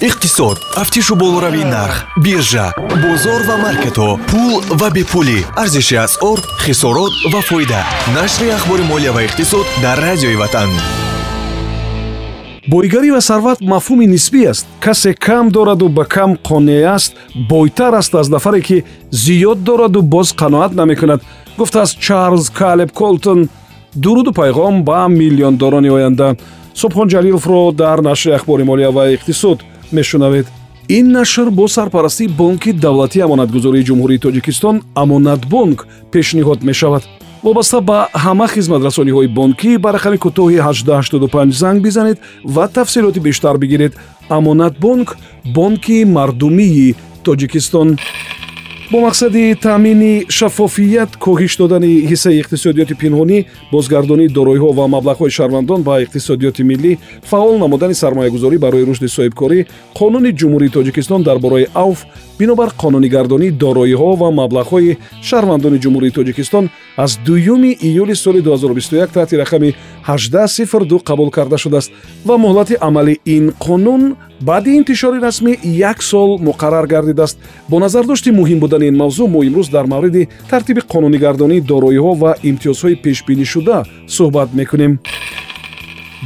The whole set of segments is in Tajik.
иқтисод тафтишу болоравии нарх биржа бозор ва маркетҳо пул ва бепулӣ арзиши асъор хисорот ва фоида. Нашри ахбори молия ва иқтисод дар радиои ватан. Бойгарӣ ва сарват мафҳуми нисбӣ аст. Касе кам дораду ба кам қонеъ аст бойтар аст аз нафаре ки зиёд дораду боз қаноат намекунад. Гуфтааст чарлз калеб колтон дуруду пайғом ба миллиондорони оянда субҳон ҷалиловро дар нашри ахбори молия ва иқтисод мешунавед. Ин нашр бо сарпарастии бонки давлатии амонатгузории ҷумҳурии тоҷикистон амонатбонк пешниҳод мешавад. Вобаста ба ҳама хизматрасониҳои бонкӣ ба рақами кӯтоҳи 1885 занг бизанед ва тафсилоти бештар бигиред. Амонатбонк бонки мардумии тоҷикистон бо мақсади таъмини шаффофият коҳиш додани ҳиссаи иқтисодиёти пинҳонӣ бозгардонии дороиҳо ва маблағҳои шаҳрвандон ба иқтисодиёти миллӣ фаъол намудани сармоягузорӣ барои рушди соҳибкорӣ қонуни ҷумҳурии тоҷикистон дар бораи авф бинобар қонунигардонии дороиҳо ва маблағҳои шаҳрвандони ҷумҳурии тоҷикистон аз дуюми июли соли 2021 таҳти рақами 1802 қабул карда шудааст ва муҳлати амали ин қонун баъди интишори расмӣ як сол муқаррар гардидааст. Бо назардошти муҳим будани ин мавзӯъ мо имрӯз дар мавриди тартиби қонунигардонии дороиҳо ва имтиёзҳои пешбинишуда суҳбат мекунем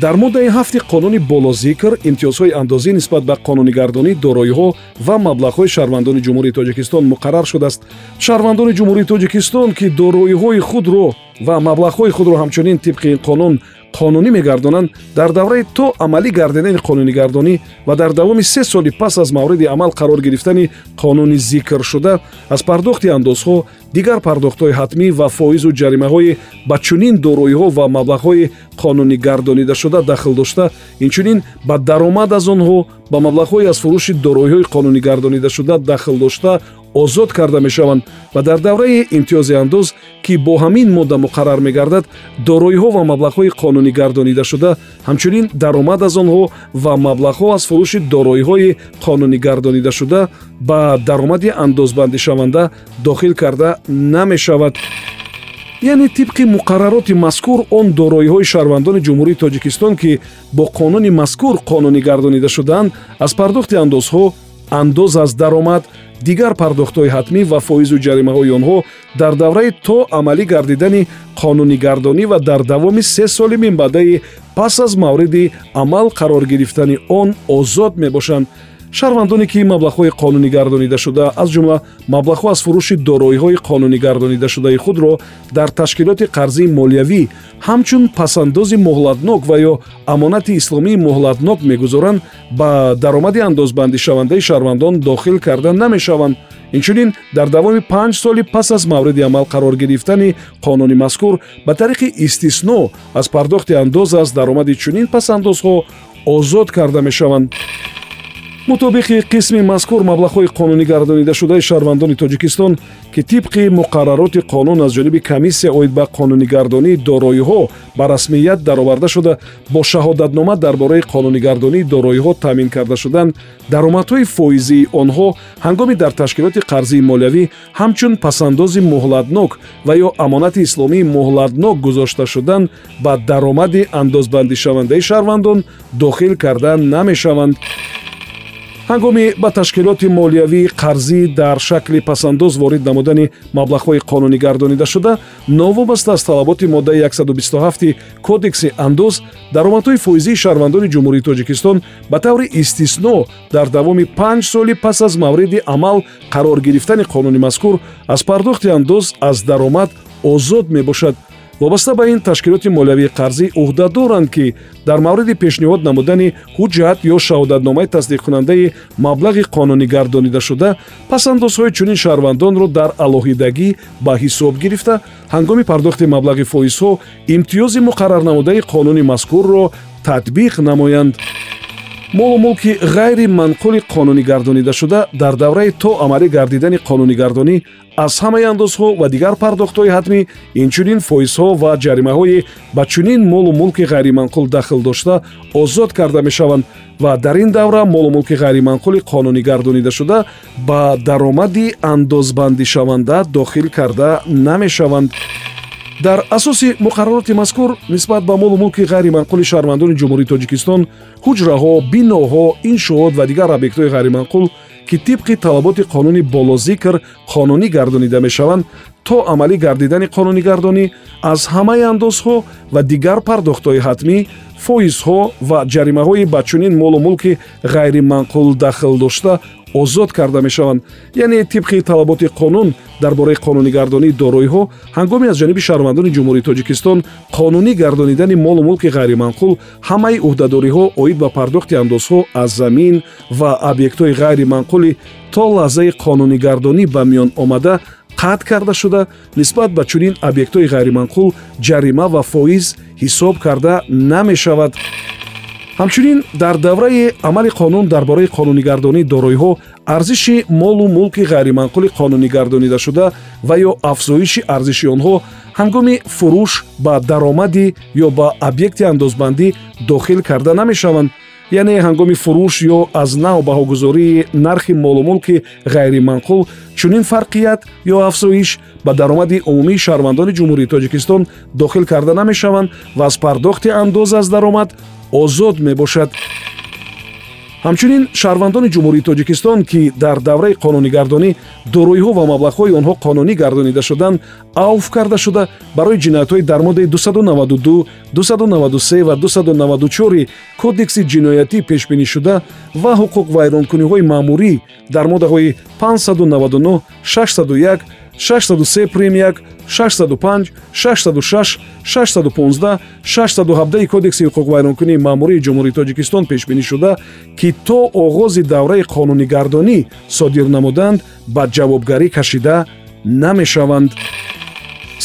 дар моддаи ҳафти қонуни болозикр имтиёзҳои андозӣ нисбат ба қонунигардонии дороиҳо ва маблағҳои шаҳрвандони ҷумҳурии тоҷикистон муқаррар шудааст. Шаҳрвандони ҷумҳурии тоҷикистон ки дороиҳои худро ва маблағҳои худро ҳамчунин тибқи ин қонун қонунӣ мегардонанд дар давраи то амалӣ гардидани қонунигардонӣ ва дар давоми се соли пас аз мавриди амал қарор гирифтани қонуни зикршуда аз пардохти андозҳо дигар пардохтҳои ҳатмӣ ва фоизу ҷаримаҳои ба чунин дороиҳо ва маблағҳои қонунӣ гардонидашуда дахл дошта. Инчунин ба даромад аз онҳо ба маблағҳои аз фурӯши дороиҳои қонунӣ гардонидашуда дахл дошта озод карда мешаванд ва дар давраи имтиёзи андоз ки бо ҳамин модда муқаррар мегардад дороиҳо ва маблағҳои қонунӣ гардонидашуда ҳамчунин даромад аз онҳо ва маблағҳо аз фурӯши дороиҳои қонунӣ гардонидашуда ба даромади андозбандишаванда дохил карда намешавад. Яъне тибқи муқаррароти мазкур он дороиҳои шаҳрвандони ҷумҳурии тоҷикистон ки бо қонуни мазкур қонунӣ гардонида шудаанд аз пардохти андозҳо андоз аз даромад дигар пардохтҳои ҳатмӣ ва фоизу ҷаримаҳои онҳо дар давраи то амалӣ гардидани қонунигардонӣ ва дар давоми се соли минбаъдаи пас аз мавриди амал қарор гирифтани он озод мебошанд шаҳрвандоне ки маблағҳои қонунӣ гардонидашуда аз ҷумла маблағҳо аз фурӯши дороиҳои қонунӣ гардонидашудаи худро дар ташкилоти қарзии молиявӣ ҳамчун пасандози муҳлатнок ва ё амонати исломии муҳлатнок мегузоранд ба даромади андозбандишавандаи шаҳрвандон дохил карда намешаванд. Инчунин дар давоми панҷ соли пас аз мавриди амал қарор гирифтани қонуни мазкур ба тариқи истисно аз пардохти андоз аз даромади чунин пасандозҳо озод карда мешаванд мутобиқи қисми мазкур маблағҳои қонунӣ гардонидашудаи шаҳрвандони тоҷикистон ки тибқи муқаррароти қонун аз ҷониби комиссия оид ба қонунигардонии дороиҳо ба расмият дароварда шуда бо шаҳодатнома дар бораи қонунигардонии дороиҳо таъмин карда шуданд даромадҳои фоизии онҳо ҳангоми дар ташкилоти қарзии молиявӣ ҳамчун пасандози муҳлатнок ва ё амонати исломии муҳлатнок гузошта шуданд ба даромади андозбандишавандаи шаҳрвандон дохил карда намешаванд ҳангоми ба ташкилоти молиявии қарзӣ дар шакли пасандоз ворид намудани маблағҳои қонунӣ гардонидашуда новобаста аз талаботи моддаи 127 кодекси андоз даромадҳои фоизии шаҳрвандони ҷумҳурии тоҷикистон ба таври истисно дар давоми панҷ соли пас аз мавриди амал қарор гирифтани қонуни мазкур аз пардохти андоз аз даромад озод мебошад вобаста ба ин ташкилоти молиявии қарзӣ ӯҳда доранд ки дар мавриди пешниҳод намудани ҳуҷҷат ё шаҳодатномаи тасдиқкунандаи маблағи қонунӣ гардонидашуда пасандозҳои чунин шаҳрвандонро дар алоҳидагӣ ба ҳисоб гирифта. ҳангоми пардохти маблағи фоизҳо имтиёзи муқаррарнамудаи қонуни мазкурро татбиқ намоянд молу мулки ғайри манқули қонунӣ гардонидашуда дар давраи то амалӣ гардидани қонунигардонӣ аз ҳамаи андозҳо ва дигар пардохтҳои ҳатмӣ инчунин фоизҳо ва ҷаримаҳои ба чунин молу мулки ғайриманқул дахл дошта озод карда мешаванд ва дар ин давра молу мулки ғайриманқули қонунӣ гардонидашуда ба даромади андозбандишаванда дохил карда намешаванд дар асоси муқаррароти мазкур нисбат ба молу мулки ғайриманқули шаҳрвандони ҷумҳурии тоҷикистон ҳуҷраҳо биноҳо иншоот ва дигар объектҳои ғайриманқул ки тибқи талаботи қонуни болозикр қонунӣ гардонида мешаванд то амалӣ гардидани қонунигардонӣ аз ҳамаи андозҳо ва дигар пардохтҳои ҳатмӣ фоизҳо ва ҷаримаҳои ба чунин молу мулки ғайриманқул дахл дошта озод карда мешаванд. Яъне тибқи талаботи қонун дар бораи қонунигардонии дороиҳо ҳангоми аз ҷониби шаҳрвандони ҷумҳурии тоҷикистон қонунӣ гардонидани молу мулки ғайриманқул ҳамаи ӯҳдадориҳо оид ба пардохти андозҳо аз замин ва объектҳои ғайриманқулӣ то лаҳзаи қонунигардонӣ ба миён омада қатъ карда шуда нисбат ба чунин объектҳои ғайриманқул ҷарима ва фоиз ҳисоб карда намешавад ҳамчунин дар давраи амали қонун дар бораи қонунигардонии дороиҳо арзиши молу мулки ғайриманқули қонунигардонидашуда ва ё афзоиши арзиши онҳо ҳангоми фурӯш ба даромадӣ ё ба объекти андозбандӣ дохил карда намешаванд яъне ҳангоми фурӯш ё аз нав баҳогузории нархи молумулки ғайриманқул чунин фарқият ё афзоиш ба даромади умумии шаҳрвандони ҷумҳурии тоҷикистон дохил карда намешаванд ва аз пардохти андоз аз даромад озод мебошад ҳамчунин шаҳрвандони ҷумҳурии тоҷикистон ки дар давраи қонунигардонӣ дороиҳо ва маблағҳои онҳо қонунӣ гардонида шуданд авф карда шуда барои ҷиноятҳои дар моддаи 292 293 ва 294 кодекси ҷиноятӣ пешбинишуда ва ҳуқуқвайронкуниҳои маъмурӣ дар моддаҳои 599 601 603 прим 1 605 606 615 617 кодекси ҳуқуқвайронкунии маъмурии ҷумҳурии тоҷикистон пешбинӣ шуда ки то оғози давраи қонунигардонӣ содир намуданд ба ҷавобгарӣ кашида намешаванд.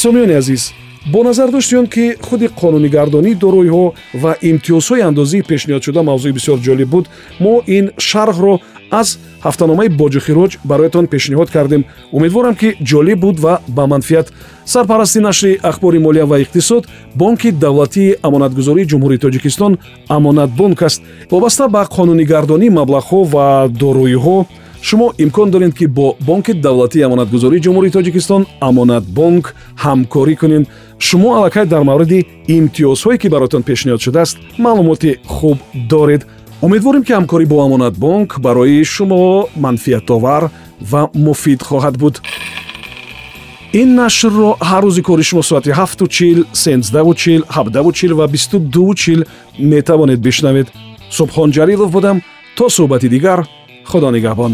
Сомиёни азиз бо назар дошти он ки худи қонунигардонии дороиҳо ва имтиёзҳои андозии пешниҳодшуда мавзӯи бисёр ҷолиб буд мо ин шарҳро аз ҳафтаномаи боҷухироҷ бароятон пешниҳод кардем. Умедворам ки ҷолиб буд ва ба манфиат. Сарпарасти нашри ахбори молия ва иқтисод бонки давлатии амонатгузории ҷумҳурии тоҷикистон амонатбонк аст вобаста ба қонунигардонии маблағҳо ва дороиҳо шумо имкон доред ки бо бонки давлатии амонатгузории ҷумҳурии тоҷикистон амонатбонк ҳамкорӣ кунед. Шумо аллакай дар мавриди имтиёзҳое ки баротон пешниҳод шудааст маълумоти хуб доред умедворем ки ҳамкорӣ бо амонатбонк барои шумо манфиатовар ва муфид хоҳад буд. Ин нашрро ҳар рӯзи кори шумо соати 7чил 13чил 7чил ва 22чил метавонед бишнавед. Субҳон ҷалилов будам. То суҳбати дигар худо нигаҳбон